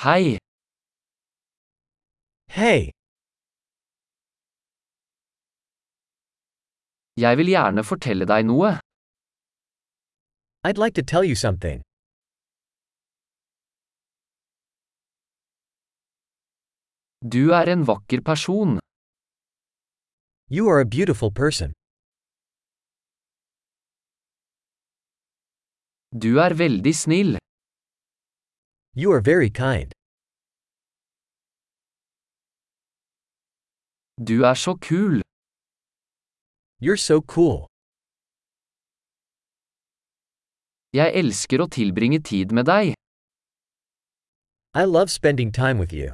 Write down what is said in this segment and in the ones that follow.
Hei, Hey, jeg vil gjerne fortelle deg noe. I'd like to tell you something. Du er en vakker person. You are a beautiful person. Du er veldig snill. You are very kind. Du er så kul. You're so cool. Jeg elsker å tilbringe tid med deg. I love spending time with you.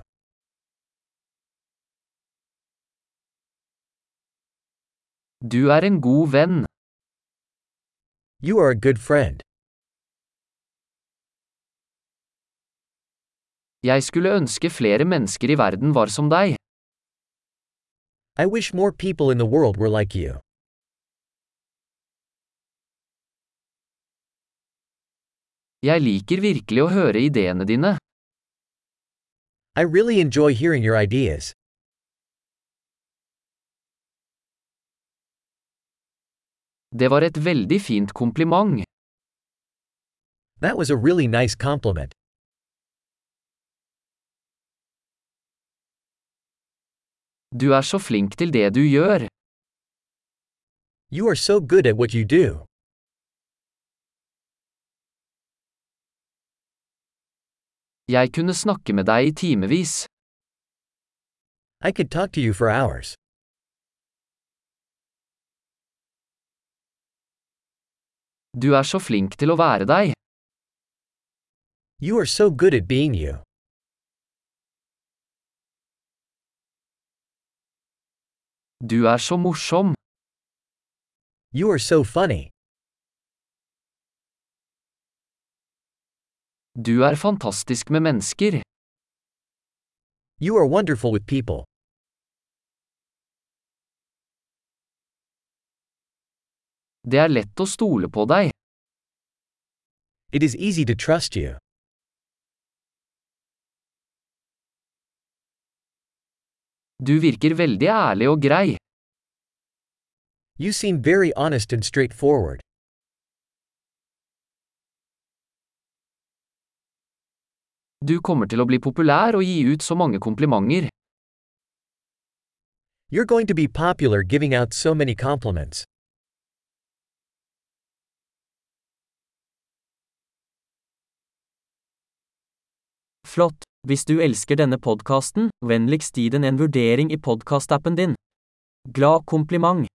Du er en god venn. You are a good friend. Jeg skulle ønske flere mennesker i verden var som deg. I wish more people in the world were like you. Jeg liker virkelig å høre ideene dine. I really enjoy hearing your ideas. Det var et veldig fint kompliment. That was a really nice compliment. Du er så flink til det du gjør. You are so good at what you do. Jeg kunne snakke med deg i timevis. I could talk to you for hours. Du er så flink til å være deg. You are so good at being you. Du er så morsom. You are so funny. Du er fantastisk med mennesker. You are wonderful with people. Det er lett å stole på deg. It is easy to trust you. Du virker veldig ærlig og grei. You seem very honest and straightforward. Du kommer til å bli populær og gi ut så mange komplimenter. You're going to be popular giving out so many compliments. Flott! Hvis du elsker denne podkasten, vennligst gi den en vurdering i podkastappen din. Glad kompliment!